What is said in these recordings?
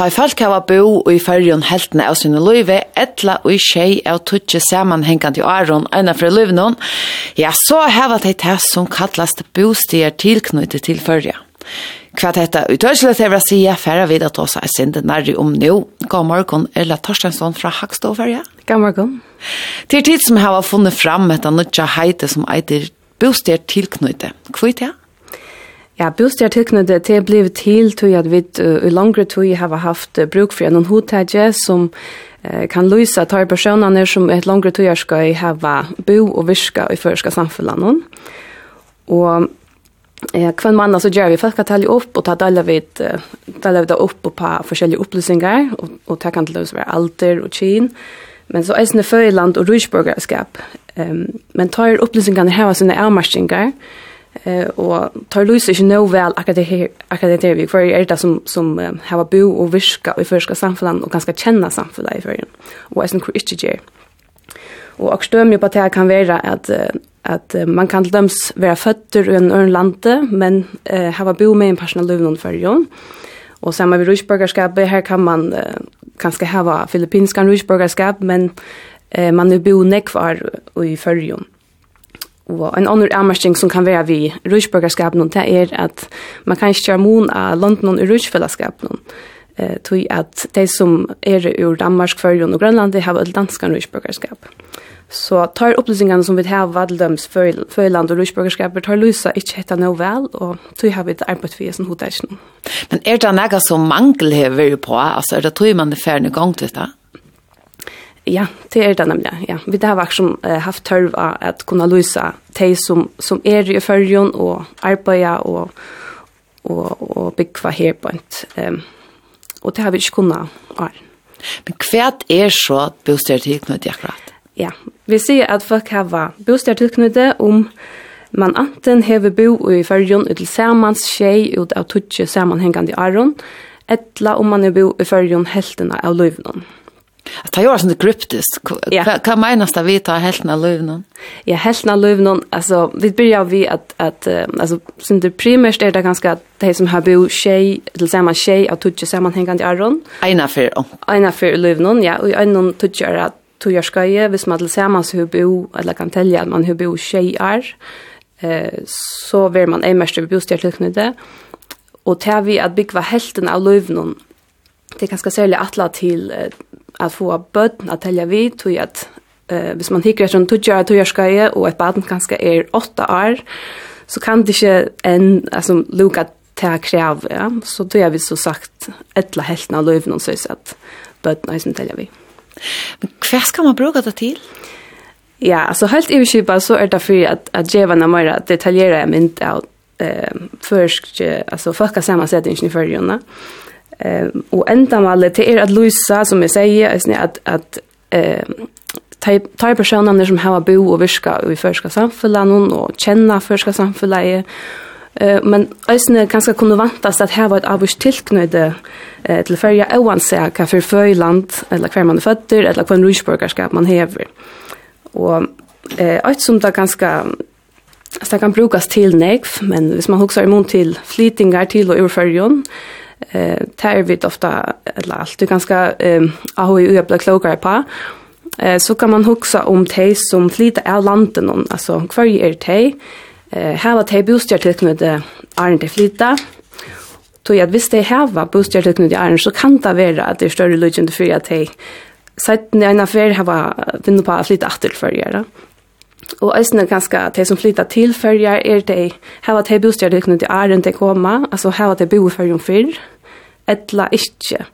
Ta i folk hava bo og i fyrjon heltene av sinne løyve, etla og i tjei av tutsi samanhengande i aron øyna fra løyvnån, ja, så hava de det som kallast bostier tilknyttet til fyrja. Hva dette utørselig til å si, færre vid at også er sinne nærri om nå. God morgen, Ella Torstensson fra Hakståferja. God morgen. Til tid som hava funnet fram etter nødja heite som eitir bostier tilknyttet. Hva er det? Ja, bostad tilknyttet det blev til til at vi uh, i langre tid har haft uh, bruk for noen hotage som uh, kan løse tar personene som et langere tid skal ha bo og virke i førska samfunnet. Og eh, hver mann så gjør vi folk kan telle opp og ta deler vi, uh, deler vi det opp på forskjellige opplysninger og, og det kan til å være alder og kyn. Men så eisende føyeland og rysborgerskap. Um, men tar opplysningene her av sine avmarskinger, eh och tar Louis inte nog väl akademiker vi för är det som som har bo och viska i förska samfundet och ganska känna samfundet i förrän och är sen kristjer. Och och stöm ju på att det kan vara att att man kan döms vara fötter i en örn lande men eh ha bo med en personal lön för ju. Och samma vid ryskborgarskap här kan man eh, kanske ha filippinska ryskborgarskap men eh, man är bo nekvar i förrjun. Og en annen anmerkning som kan være vi rutsborgerskapen, det er at man kan ikke gjøre mån av London og rutsfellesskapen. Eh, tog at de som er ur Danmark, Førjøen og Grønland, de har et dansk rutsborgerskap. Så tar opplysningene som vi har vadeldøms Førjøland og rutsborgerskap, tar lysa ikke hette noe vel, og tog har vi et arbeid for som hodet ikke Men er det noe som mangel hever på? Altså, er det tog man det ferdig gang til det? Ja, det er det nemlig. Ja. Vi har vært som uh, haft tørv av att kunne løse de som, som er i følgen og arbeider og, og, og bygge her på ett. Um, og det har vi ikke kunnet gjøre. Men hva er så bostad bostäder tillknyter akkurat? Ja, vi sier at folk har bostäder tillknyter om man anten hever bo i följen ut tillsammans tjej ut av tutsi i aron, etla om man är bo i følgen heltene av löven. Att det är sånt kryptiskt. Ja. Kan menas det vi tar hälften av lövnen? Ja, hälften av lövnen, alltså vi börjar vi att, att alltså, som det primärt är det ganska att det som har bo tjej, tillsammans tjej av tutsi sammanhängande öron. Ena för om. Ena för lövnen, ja. Och en tutsi är att tutsi ska ge, hvis man tillsammans hur bo, eller kan tälja att man hur bo tjejer, eh, så vill man en mest över bostadslöknade. Och tar vi att bygga hälften av lövnen, det är ganska särskilt attla till att få bötn att tälja vid tog att eh hvis man hikker etter en ska är och ett barn ganska är 8 år så kan det inte en alltså luka ta kräv ja så då är vi så sagt ettla helten av løven og att at är som tälja vi Men hva ska man bruka det till? Ja, alltså helt iverskipa så är det för att att ge vana mer detaljerer jeg mynd av eh, först alltså fucka samma sätt i förrjunna. Ja eh och ändamålet det är att Luisa som jag säger är att att eh tar personer som har bo och viska i förska samhällen och känna förska samhället eh men ösne kanske kunde vantas att här var ett avs tillknöde eh till förja oansa ka för förland eller kvar man fötter eller kvar rusburgarskap man häver. Och eh ett som där ganska Så det kan brukas til nekv, men hvis man huksar imot til flytingar til og overførjon, eh tar vi ofta eller allt du ganska eh har ju öppna klokare på. Eh så kan man huxa om te som flyter av landet någon alltså kvar är te eh här var te boostjar till knut är inte flyta? Så jag visst det var bostad till knut är så kan det vara att det är större lugnt för att te Sett när en affär har vinner på att flytta åter för göra. Og eisne ganske, de som flyttar til fyrjar er de, heva de bostjerde knytt i æren de koma, altså heva de bo i fyrjon fyrr, etla ikkje.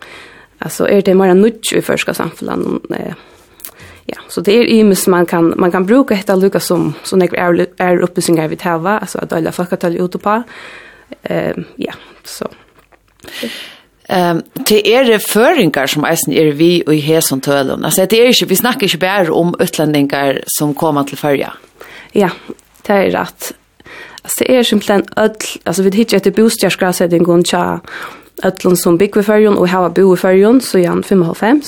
Altså er de mara nudj i fyrska samfunnet, eh, ja, så det är imis man kan man kan bruka detta lucka som som det är är uppe sin vi täva alltså att alla folk att ta ut på. Ja, så. Ehm um, det är föringar som är är vi och i hesen tölen. Alltså det är inte vi snackar inte bara om utlänningar som kommer till förja. Ja, det är rätt. Alltså det är simpelthen öll, alltså vi hittar ett bostadsgräsättning går tja öllon som bygger färjon och har bo i färjon så igen 55.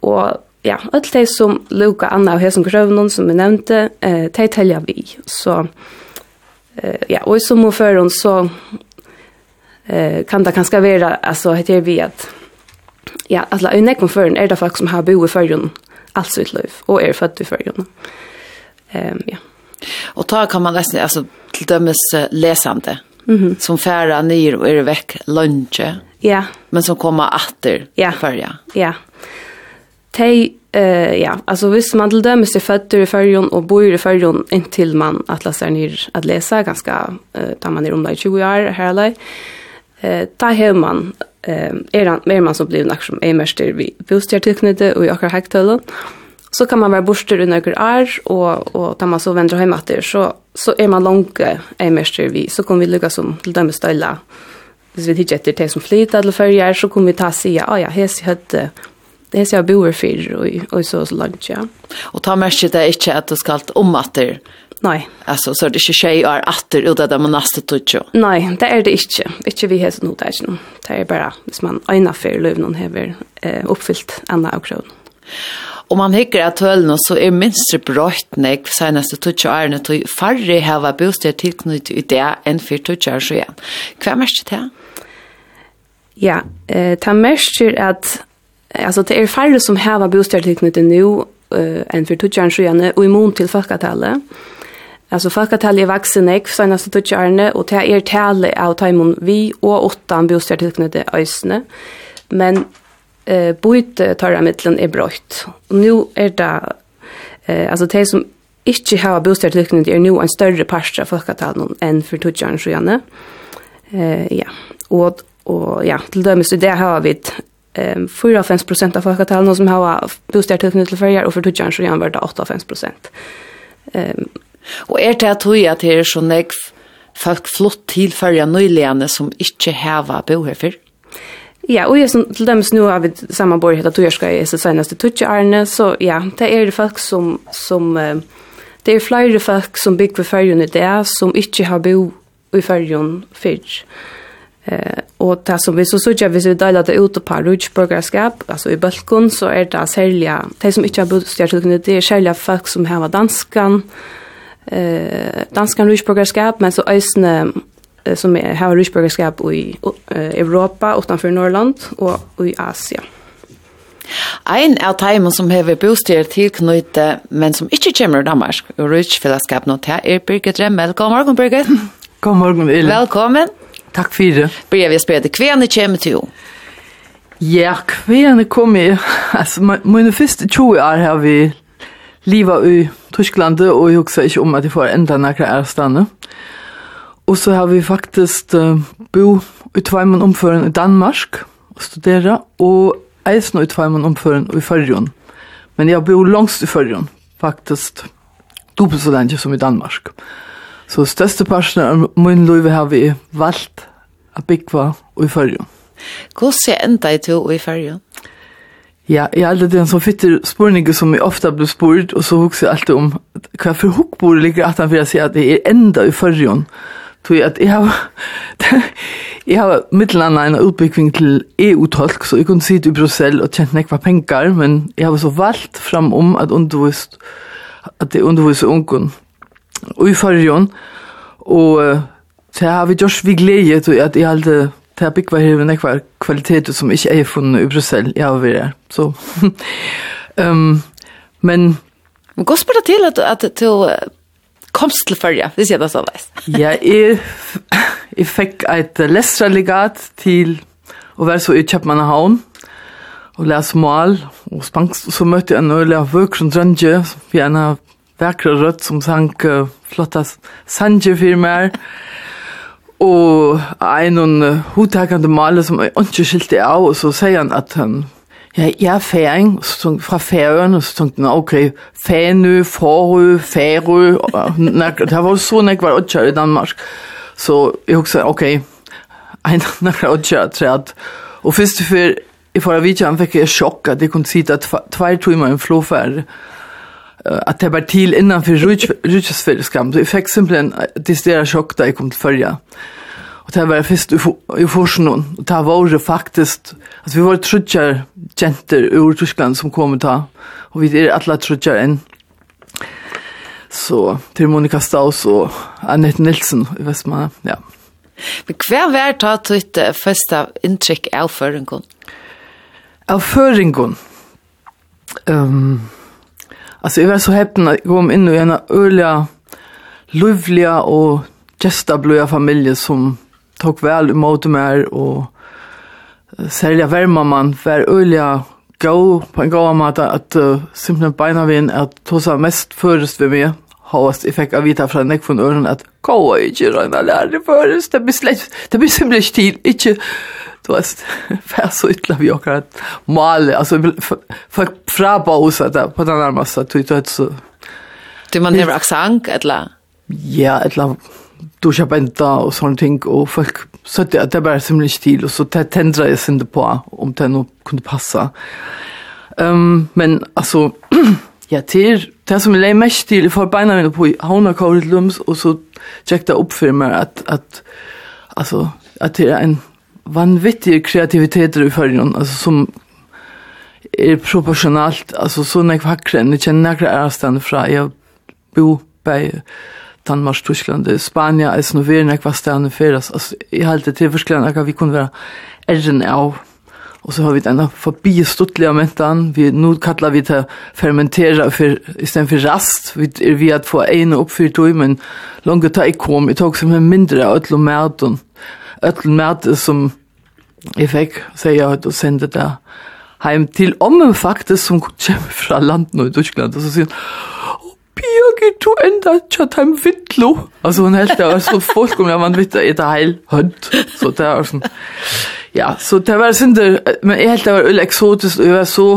Och ja, öll de som Luka Anna och hesen grövnon som vi nämnde, eh, de täljer vi. Så eh, ja, och som förrän så eh, kan det kanske vara alltså heter vi att ja, alltså i nekom för en det folk som har bo i føren, alt sitt liv, och är född i føren. Um, ja. Och ta kan man alltså till dömes läsande. lesende, mm som färra nyr og er veck lunch. ja. men som kommer åter ja. förja. Ja, de, uh, ja, alltså visst man till dömes är född i førjen och bor i førjen intill man atlaser nyr at lese, ganske uh, tar man er omlai 20 år här eller, eh ta hemman eh är mer man som blir något som är mest vi bostad tillknytet och jag har häktölen så kan man vara borster under några år och och ta man så vänder hem åter så så är man långt är mest vi så kommer vi lucka som till dem ställa hvis vi ikke etter det som flyter eller før så kommer vi ta og si, ja, ja, hes jeg hadde, hes jeg bor for, og, og så så langt, ja. Og ta merke det ikke at du skal om at Nej. Alltså så är det inte tjej är åter ut av man nästa tutsch. Nej, det är det inte. Inte vi har ikke noe. Det är bara hvis man øyner for løv någon häver eh, uppfyllt anna och. Om man hickar att höll så är minst bröt nek senaste tutsch är det att färre hava bostad tillknutet i det än för tutschar så igen. Vad märks det? Ja, eh, det märks att alltså det är färre som häva bostad nu eh, än för tutschar så i och immun till folkatalet. Alltså folkatall är vuxen ek senaste tutjarne och det är tale av timon vi och åttan bostäder tillknäde ösne. Men eh boit tarra mittlen är brott. Och nu är det eh alltså det som inte har bostäder tillknäde är nu en större part av folkatallen än för tutjarne sjönne. Eh ja. Och och ja, till dömes så det har vi ehm 4-5 av folkatallen som har bostäder tillknäde till färger och för tutjarne sjönne var det 5 Ehm Og er det at hui at det er så nekv folk flott tilførja nøyligane som ikke heva bo herfyr? Ja, og jeg som til dem nu har vi sammanbord heta tujerska i så senaste tutsi arne, så ja, det er det folk som, som det er flere folk som bygger fyrjun i det, som ikke har bo i fyrjun fyrr. Eh, og det som vi så sørger, hvis vi deler det ut på rutsborgerskap, altså i bølgen, så er det særlig, de som ikke har bodd stjert, det er særlig folk som har danskan, eh danskan rusburgerskap men så ösne som är har rusburgerskap i Europa utanför Norrland och i Asien. Ein av teimen som hever bosteder tilknøyte, men som ikke kommer i Danmark, og rutskfellesskap nå til, er Birgit Remmel. God morgen, Birgit. God morgen, Ylva. Velkommen. Takk for det. Bør vi spørre deg, hvem kommer til jo? Ja, hvem kommer jeg? Altså, mine første 20 år har vi livet i Tyskland og jeg husker ikke om at jeg får enda nærkere ärstande. Og så har vi faktisk uh, bo i tvåman omføren i Danmark og studera og eisen i tvåman omføren i Färjön. Men jeg bor långst i Färjön faktisk dubbelt så lenge som i Danmark. Så største parten av min liv har vi valgt å bygge i Färjön. Hvordan ser enda i to i Färjön? Ja, jag hade den så fitter spurning som jag ofta blir spurd och så huxar alltid om vad för hook borde ligga att han vill säga att det är ända i förrion. Tog jag att jag har jag har mittlanda en utbyggning till EU-tolk så jag kunde sitta i Bryssel och tjäna några pengar men jag har så valt fram om att undervist att det undervisa ungen i förrion och så har vi just vi glädje tror jag att jag hade Det har byggvar här med några kvaliteter som inte är funnit i Brussel. Jag har varit där. Så. um, men... Men gå spela till att, att du komst til Førja, det sier det så veist. ja, jeg, jeg fikk et lestralegat til å være så i Kjøpmannahavn, og lese mål og spansk, og så møtte jeg en øyelig av Vøkron Drønge, vi er en av vekre rødt som sang uh, flotta sanje for meg, og en hudtakende maler som ikke skilte av, og så sier han at han, ja, jeg er færing, så, fra færøen, og så tenkte han, ok, fænø, forø, færø, det var så nek var ikke i Danmark, så jeg husker, ok, en nek var ikke træt, og først før, i forra vidtjen fikk jeg sjokk at jeg kunne sitte tvær timer i en flåfærd, at det var til innanfor för. Så jeg fikk simpelthen det större sjokk da jeg kom til førja. Og det var først i forsen og det var det faktisk, att vi var trutschar jenter ur Tyskland som kom ta Og vi er alle trutschar enn. Så til Monika Staus og Annette Nilsen i Västmanna, ja. Men hva var ta tutt första intryck av föringen? Av föringen? Ehm... Um, Alltså jag var så häpen att jag kom in i en öliga, livliga och gästablöja familj som tog väl emot mig och särliga värmaman var öliga gå på en gåva mat att uh, simpelthen beina vi vin att tosa mest først ved meg hast jag fick vita från Nick från öronen att kolla inte røyna lärare først, det blir slett, det blir som blir tid, inte du vet för så ytla vi åker att mal alltså för fra på pausa där på den närmaste att du vet, så Du man never accent eller ja eller du ska bänta och sånt ting och folk så det det bara som blir stil och så det tändra jag synd på om det nog kunde passa. Ehm men alltså Ja, til det som jeg leier mest til, jeg får beina mine på i havnakåret lums, og så tjekk det opp for meg at, at, altså, at det er en vanvittig kreativitet i førjen, altså, som er proportionalt, altså, så når jeg vakker enn, jeg kjenner nekker ærestene fra, jeg bor bei Danmark, Tyskland, Spania, jeg snoverer nekker hva stedene feres, altså, jeg halte til till jeg kan vi kunne være erren av, Och så har vi denna förbi stuttliga mentan. Vi nu kallar vi det fermentera för istället för rast. Vi är vi att få en upp för tog men långt ta i kom. Jag tog som en mindre ödlo märten. öll mæt som jag fick säga att och sände der. heim til ommen faktisk som kommer fra landet i Tyskland. Og så säger Birgit, du enda tjatt heim vittlo? Altså, hun Also, det, hält så so om jeg man wieder i der Heil hønt. So, det ist sånn... Ja, så det var synder, men jeg helt det var ulle eksotisk, og jeg var så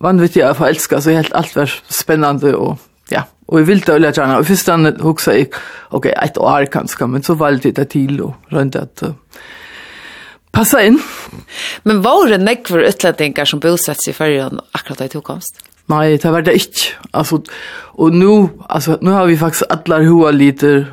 vanvittig jeg forelsket, så jeg helt alt var spennende, og ja, og jeg ville det ulle gjerne, og først han huksa jeg, ok, et år kanskje, men så valgte jeg det til, og rundt at uh, passa inn. Men var det nekver utlendingar som bosett seg i fyrrjøn akkurat da i tokomst? Nei, det var det ikke, altså, og nå, altså, nå har vi faktisk atler hoa liter,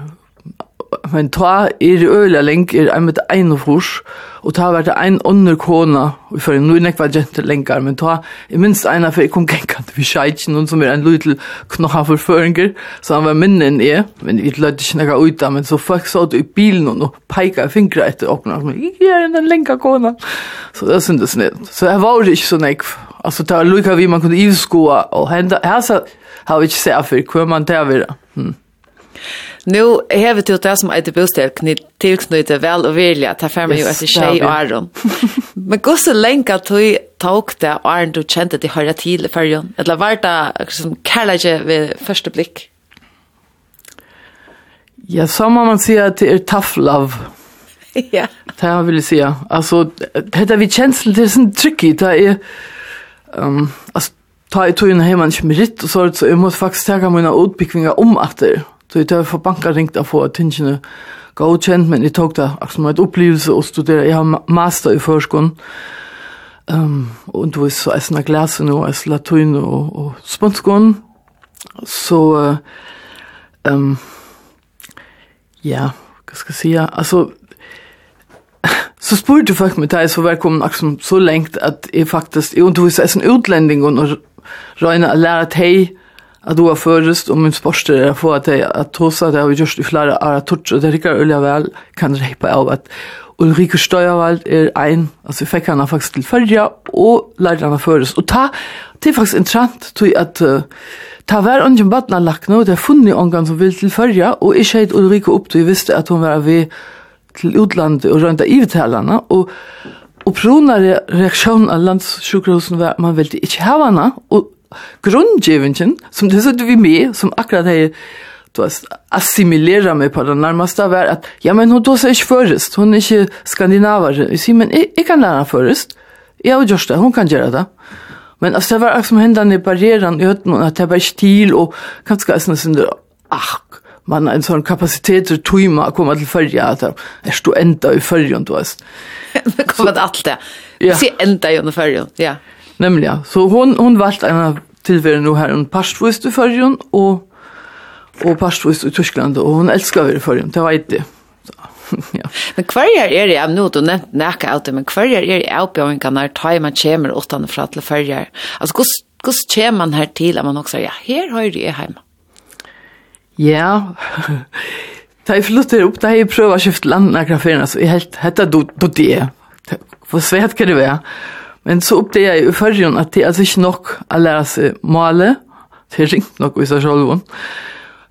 men ta er øyla lenk er ein med ein og furs, og ta vært ein under kona, og for en nek var jenter lenkar, men ta er minst eina for jeg kom genkant vi sjeitjen, noen som er en lytel knoha for føringer, så han var minne enn jeg, men vi lød ikke nekka uta, men så folk sa det i bilen og peika fingra etter åpna, og jeg er en lenka kona, så det syntes ned. Så jeg var ikke så nek altså ta lukka vi man kunne ivskoa, og henda, her så har vi ikke sett for hva man henda, henda, henda, Nu har vi till det som ett bostad tillknutet väl och vilja ta fram ju ett tjej och Aron. Men gå så länge att du tog det Aron du kände det höra till för ju. Eller var det som kärlek vid första blick? Ja, så må man säga att det är tough love. Ja. Det här vill jag säga. Alltså, det här vi känslan, det är sån tricky. Det är, um, alltså, ta i tog in hemma med ritt och så, så jag måste faktiskt ta mina utbyggningar om att det Så jeg tar for banka ringt av for at tingene godkjent, men jeg tok det som et opplevelse å studere. Jeg har master i førskolen, um, og du vet så jeg snakker læsen og jeg latin og, og spanskolen. Så, uh, um, ja, hva skal jeg si, altså, så spurte folk meg til jeg så velkommen akkurat så lengt at jeg faktisk, og du vet så jeg er en utlending og røyne å lære at att har förrest om min sportare få att jag att tosa det har vi gjort i flera år att touch det rikar öliga väl kan det av att Ulrike Steuerwald är en alltså fick henne faktiskt till förra och lärde henne förrest och ta det är faktiskt intressant tog jag att ta var och en battna lack nu det funni angan som vill til förra og jag heit Ulrike upp då jag visste att hon var vi till utlandet och runt i Italand Og og prona reaktion av landssjukhusen var man ville ikke ha henne, og grundgivningen som det sitter vi med, som akkurat hei, du vet, assimilera mig på den närmaste var att, ja men hon då säger inte förrest, hon är inte skandinavare. Jag säger, men jag, jag kan lära förrest. Jag och det, hon kan göra det. Men alltså det var som hända när barriären i hörde att det var stil och kanske ens en sån ach, man har en sån kapacitet för tuma att komma till följa att det är du ända i färjan du vet. Det kommer allt det. Ja. Se ända i färjan, ja. Nämligen, ja. Så hon, hon valt en tillvärde nu här, en parstvist i förrjun och, och parstvist i Tyskland. Och hon älskar vi i förrjun, det var inte ja. Men kvarjar er det, nu du nevnt nekka av det, men kvarjar er det avbjøringarna når taima kommer utanfra til farjar? Altså, hvordan kommer man her til at man også ja, her har er heima? Ja, da jeg flytter opp, da jeg prøver å skifte land nærkere ferien, så jeg helt, hetta du du det. Vad svärt kan det vara? Men så oppdager jeg i førjen at det er ikke nok å lese male, det er ringt nok i seg selv,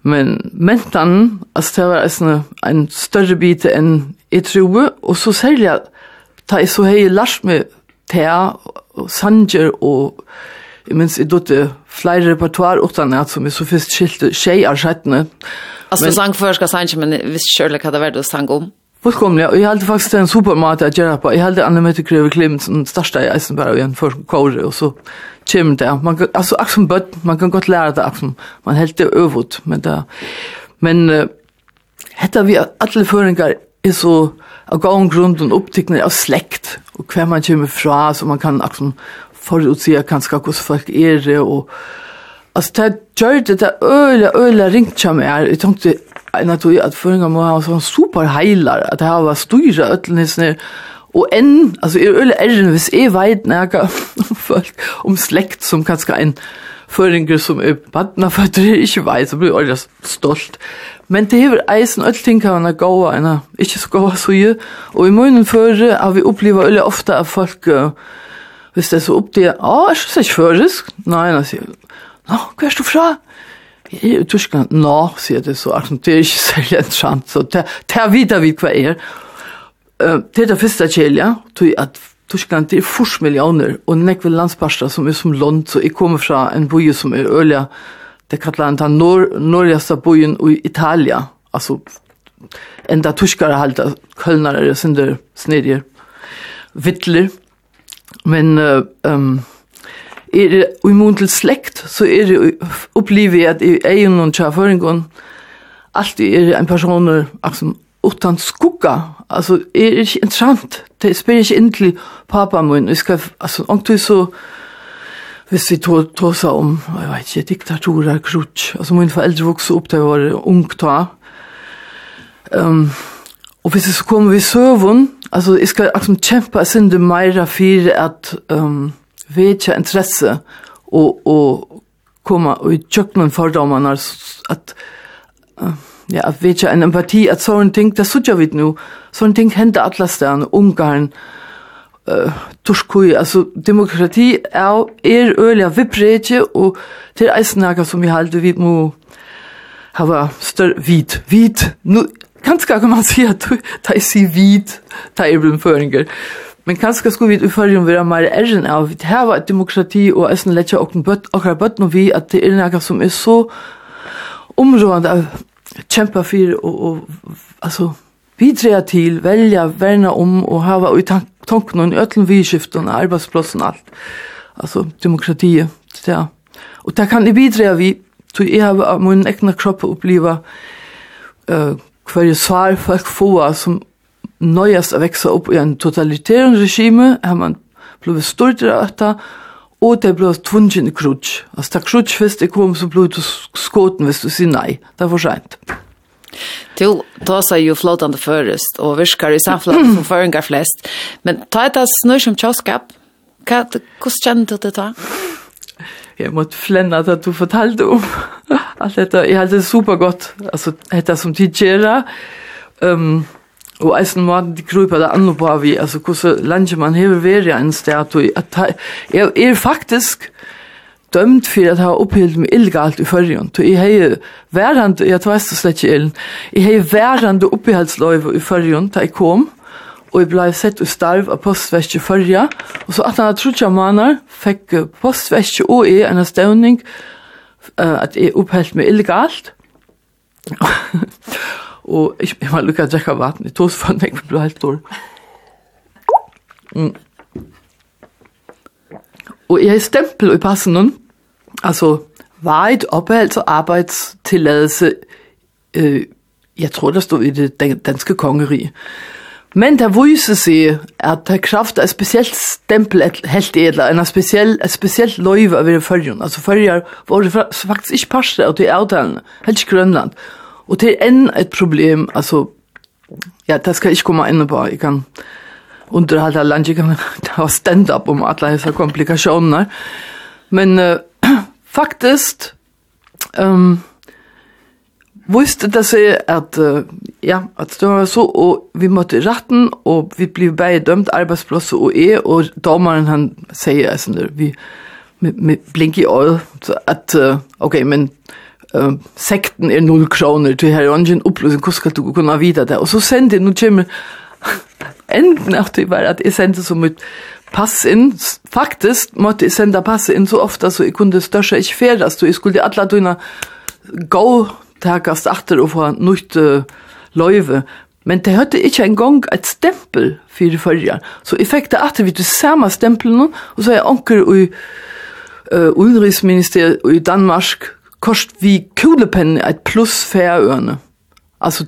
men mentan, altså det var en, en større bit enn jeg tror, og så særlig at da jeg så hei lært meg tea og sanger og jeg minns jeg dotte flere repertoar utan at som jeg så først skilte tjej av skjettene. Altså men, sang før skal sanger, men jeg visste selv hva det var det sang om. Fullkomliga, och jag hade faktiskt en supermat jeg gjør på. Jag hade andra möte kräver Klim, som största i Eisenberg och en för kåre och så kommer det. Man kan, alltså axeln bött, man kan gott lära det akkurat Man helt det övåt men det. Men uh, hette vi alla føringer er så av gång grunden upptecknade av släkt och hver man kommer fra så man kan akkurat förutse kanske hur folk är det och Alltså det gjør det det øyla, øyla ringt som er, jeg tenkte, en tog at føringa må ha sånn super heilar, at det har vært styra øtlenisene, og enn, altså er øle erren, hvis jeg veit nega om folk, om slekt som kanskje en føringer som er vantna for at jeg ikke veit, så blir jeg stolt. Men det hever eisen øll ting kan være gåa enn, ikke så gåa suje, og i munnen føre har vi oppleva øle ofte at folk, uh, hvis det er så opp oppdager, ah, er det ikke førisk, nei, nei, nei, Nå, hva er du fra? jeg er i Tyskland nå, sier det så, det er ikke særlig entrant, så det er videre vi hva er. Uh, Det er det første kjelja, tror at Tyskland det er 40 millioner, og nekve landsparster som er som land, så jeg kommer fra en boi som er ølja, det kallar han den nor norrjaste bojen i Italia, altså enda tyskare halda, kölnare, er sinder, snedjer, vittler, men... Uh, um, er i mun til slekt, så er det opplivet at i egen og tjaføringen alltid er en person som utan skugga, altså er ikke interessant, det spiller ikke inn til pappa min, jeg skal, altså, omtid så, hvis vi tog, tog seg om, jeg vet ikke, diktatorer, krutsk, altså mine foreldre vokste opp til å være ung da, um, og hvis jeg så kommer vi søvun, altså, jeg skal, liksom kjempe, jeg synes det meira for at, um, vekja interesse og, og komma og i tjøkkenen fordommene at uh, ja, at vekja en empati at sånne ting, det sutja vi nu sånne ting hender alle stedene, Ungarn uh, Turskui, altså demokrati er, er øyelig av og til eisnaga som vi halde vi må hava større vit. Vit nu, ganske kan man si at da jeg sier vit da jeg blir føringer, Men kanskje skulle vi i følgen være mer æren av at her var et demokrati og æsten lette akkurat bøtt og vi at det er noe som er så områdende av kjempe for og, og altså bidra til, velja, verna om og hava i tanken og i øtlen vidskiften og arbeidsplassen og alt. Altså demokratiet. Ja. Og det kan jeg bidra vi, så jeg har min egna kropp oppleva uh, hver svar folk få som nöjas å växa opp i en totalitär regime, har man blivit stort att dette, og det ble tvungen krutsk. Altså, da krutsk først jeg kom, så ble det skåten hvis du sier nei. Det er for sent. Du tar seg jo flåtande først, og virker i samfunnet som føringer flest. Men ta et av snur som tjåskap. Hvordan kjenner du det da? Jeg måtte flenne at du fortalte om alt dette. Jeg hadde det supergodt. Altså, dette som tid gjør. Um, Og eisen var de krypa det andre på vi, altså hvordan landet man hever være en statue. At jeg er faktisk dømt for at jeg har opphilt meg illegalt i førjen. Så jeg har værende, jeg vet det slett ikke illen, jeg har værende opphildsløyve i førjen da jeg kom, og jeg ble sett og starv av postverket i og så at han har trodd jeg måneder, fikk postverket og jeg en støvning at jeg opphilt meg illegalt. Og jeg, jeg var lukket å drekke vatten. Jeg tog for meg, ble helt dårlig. Mm. Og jeg har stempel i passen nun. Altså, vejt opphold og arbejdstilladelse. Øh, jeg tror, der stod i det danske kongerige. Men der viser sig, at der kraft er specielt stempel helt edla, en speciell et specielt løyve over i fyrjun. Altså hvor det faktisk ikke passer av de avtalene, helt ikke Grønland. Og det är enn ett problem, alltså, ja, det ska jag komme inn på, jag kan underhalda land, jag kan ha stand-up om alla disse komplikationer. Men uh, faktiskt, um, visste det seg att uh, ja, at det var så och vi mötte ratten och vi blev bare dømt arbetsplats och är og dommeren han säger der, vi med, med blink i øyet, så att uh, okej men uh, sekten er null kroner, til her, og ingen oppløsning, hvordan skal du kunne vite det? Og så sendte jeg, nå kommer enden av det var at jeg sendte som et pass inn, faktisk måtte jeg sende pass inn så ofte, så jeg kunne større ikke ferdes, så jeg skulle alle døgnet gå, takast achter og få nytt uh, løyve, Men det hørte ikke engang et stempel for førre. Så jeg fikk det etter vidt det samme stempelen, og så er jeg anker i uh, Udenriksministeriet i Danmark kost vi Kulepen et plus Färöarne. Also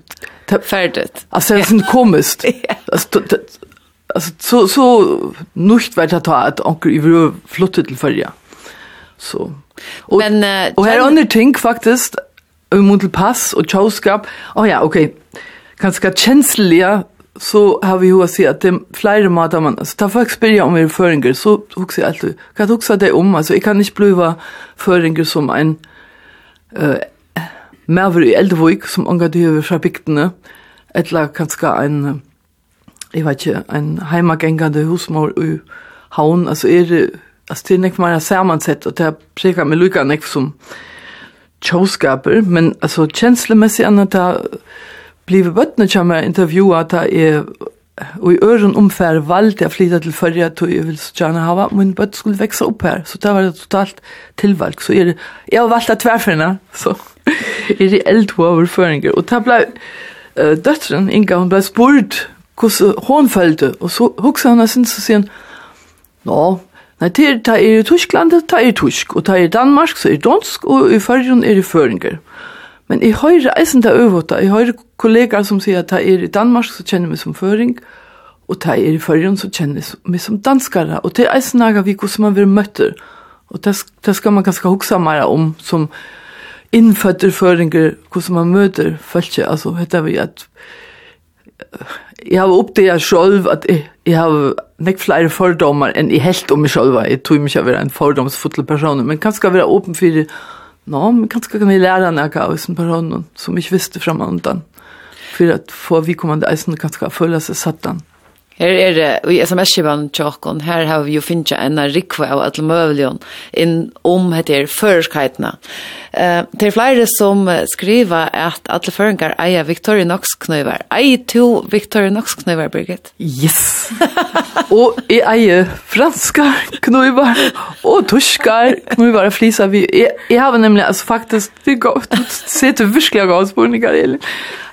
fertigt. Also das sind komisch. Das alltså så så nucht vart att ta att onkel i vill flytta till följa. Så. Och, Men uh, och här under ting faktiskt om mot pass och chauskap. Oh ja, okej. Okay. Ganska känsliga så har vi ju sett att det flera matar man Så ta folk spela om vi föringer så huxar jag alltid. Kan också det om alltså jag kan inte bliva föringer som en uh, maver i Eldevik, som unga dyver fra bygdene, etla kanskje en, jeg vet ikke, en heimagengande husmor i haun, altså er det, altså det er nek meira samansett, og det er preka med lykka nek som tjåskaper, men altså kjenslemessig anna, da blive bøttene kommer intervjua, det er Og i øren omfær valgte jeg flytta til førre at jeg ville så gjerne hava, men bøtt skulle vekse opp her, så det var det totalt tilvalg. Så er, jeg har valgt at tverfinna, så er det eld overføringer. Og da ble uh, døtteren, Inga, hun ble spurt hvordan hun følte, og så hukse hun sin, så sier hun, nå, nei, det er, det er i Tyskland, det er i Tysk, og det er i Danmark, så er det dansk, og i førre er det føringer. Og Men jeg hører eisen det øvåta. Jeg hører kollegaer som sier at jeg er i Danmark, så kjenner jeg meg som føring. Og jeg er i Førjen, så kjenner jeg meg som danskare, Og det er eisen naga vi hvordan man vil møtter. Og det, det skal man ganske hoksa mer om som innfødder føringer, hvordan man møter folk. Altså, heter vi at jeg har oppdaget selv at jeg, jeg har nek flere fordommer enn jeg helt om meg selv. Jeg tror ikke jeg er en fordomsfulle person, men kanskje jeg være åpen for det Nå, men kanskje kan vi lære noe av sin person som ikke visste frem undan. For at få vi kommende eisen kanskje føle seg satt den. Her er det, i sms-skivan tjokken, her har vi jo finnet en rikva av alle møvelion inn om heter førerskheitene. Uh, det er flere som skriver at alle føringar eier Victoria Knox-knøyver. Eier to Victoria Knox-knøyver, Birgit? Yes! og jeg eier franska knøyver og tyskar knøyver og fliser. Vi, jeg, jeg har nemlig, altså faktisk, det går, du sitter virkelig av avspurninger, Elin.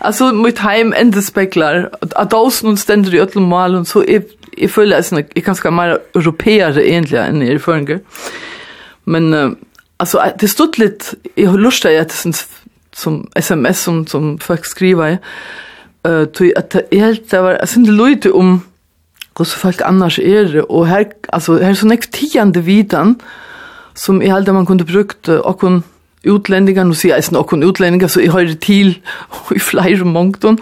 Altså, mitt heim endespekler, at dosen stender i øtlen mal talen, så jeg, jeg føler at jeg kanskje er mer europeere egentlig enn i føringer. Men uh, alltså det stod litt i lusta jag det som, som SMS som som folk skriver eh uh, till att helt det var alltså det Leute om hur så folk annars är det och här alltså här så näkt tionde vidan som i halt man kunde brukt och kun utlänningar nu ser är nog kon utlänningar så i höjde till i flyger mångton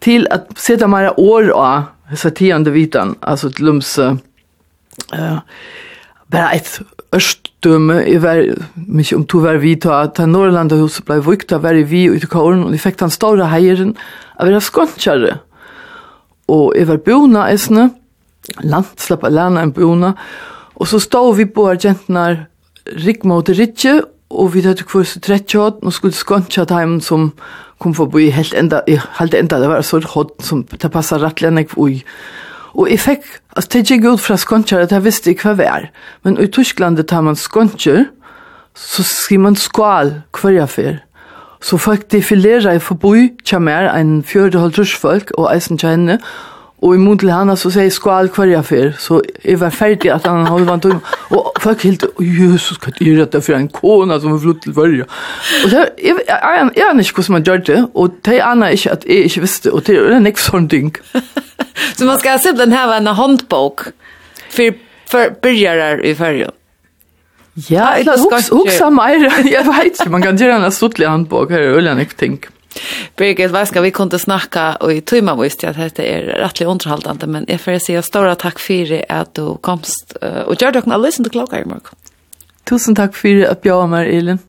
till att sätta mera år och satirande vitan, alltså till lums eh uh, bara ett østdømme, jeg var mykje om to var vi, vita att Norrlanda huset blev vukt var vi ute i kåren, og jeg fikk den store heieren, av det skontjare. og jeg var bona esne landsläpp alana en bona og så stod vi på argentnar Rick mot Ritche og vi hadde kvart så trett kjøtt, og skulle skåntja dem som kom forbi helt enda, i halde enda, det var så hot som det passet rett lenne ui. Og jeg fikk, altså det gikk ut fra skåntjer at jeg visste ikke hva vi er, men i Tyskland tar man skåntjer, så skriver man skål hver jeg fyr. Så folk defilerer i forbi, kjemmer en fjørde holdt russfolk og eisen kjenne, Og i mun til hana så sier jeg skål hver jeg fyr, så jeg var ferdig at han holdt vant om. Og folk helt, Jesus, hva er dette for en kona som er flutt til hverja? Og så, jeg aner ikke hvordan man gjør det, og det aner ikke at jeg ikke visste, og det er en ikke sånn ting. Så man skal simpelthen ha en håndbok for, for byrjarar i hverja? Ja, jeg husker meg, jeg vet ikke, man kan gjøre en stuttlig håndbok, her er det en ikke ting. Birgit, vad ska vi kunde snacka och i timmar visst jag att det är rättligt underhållande men jag får säga stora tack för det att du komst och gör dock en listen till klockan i morgon. Tusen tack för att jag var med Elin.